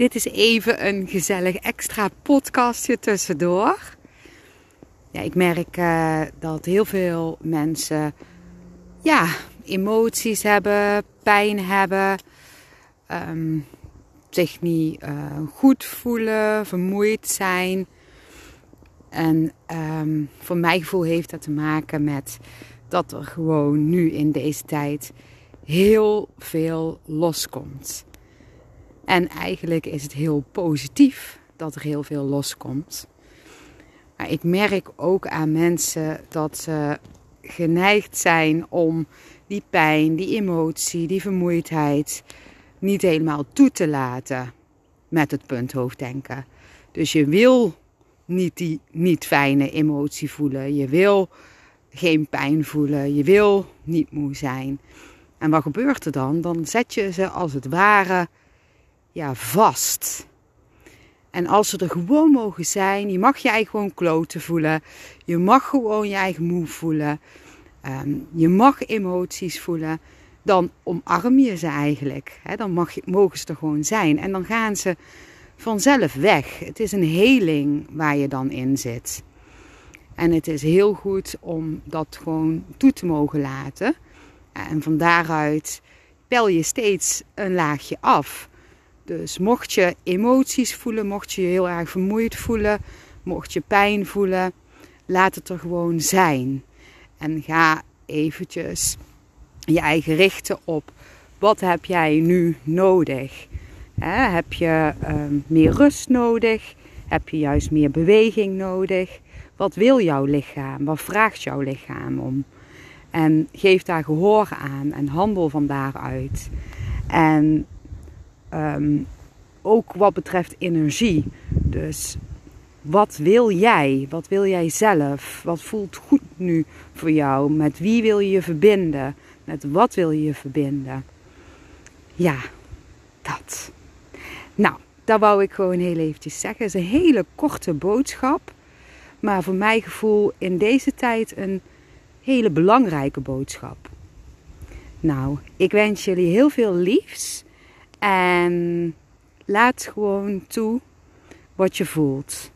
dit is even een gezellig extra podcastje tussendoor. Ja, ik merk uh, dat heel veel mensen ja, emoties hebben, pijn hebben, um, zich niet uh, goed voelen, vermoeid zijn. En um, voor mijn gevoel heeft dat te maken met dat er gewoon nu in deze tijd heel veel loskomt. En eigenlijk is het heel positief dat er heel veel loskomt. Maar ik merk ook aan mensen dat ze geneigd zijn om die pijn, die emotie, die vermoeidheid niet helemaal toe te laten met het punt hoofddenken. Dus je wil niet die niet fijne emotie voelen. Je wil geen pijn voelen. Je wil niet moe zijn. En wat gebeurt er dan? Dan zet je ze als het ware ja, vast. En als ze er gewoon mogen zijn, je mag je eigen gewoon kloten voelen. Je mag gewoon je eigen moe voelen. Ehm, je mag emoties voelen. Dan omarm je ze eigenlijk. dan mag je, mogen ze er gewoon zijn. En dan gaan ze vanzelf weg. Het is een heling waar je dan in zit. En het is heel goed om dat gewoon toe te mogen laten. En van daaruit pel je steeds een laagje af. Dus mocht je emoties voelen, mocht je je heel erg vermoeid voelen, mocht je pijn voelen, laat het er gewoon zijn. En ga eventjes je eigen richten op wat heb jij nu nodig. heb je ehm, meer rust nodig? Heb je juist meer beweging nodig? Wat wil jouw lichaam? Wat vraagt jouw lichaam om? En geef daar gehoor aan en handel van daaruit. En Ehm, ook wat betreft energie. Dus wat wil jij? Wat wil jij zelf? Wat voelt goed nu voor jou? Met wie wil je je verbinden? Met wat wil je je verbinden? Ja, dat. Nou, dat wou ik gewoon heel eventjes zeggen. Het is een hele korte boodschap. Maar voor mijn gevoel in deze tijd een hele belangrijke boodschap. Nou, ik wens jullie heel veel liefs. En laat gewoon toe wat je voelt.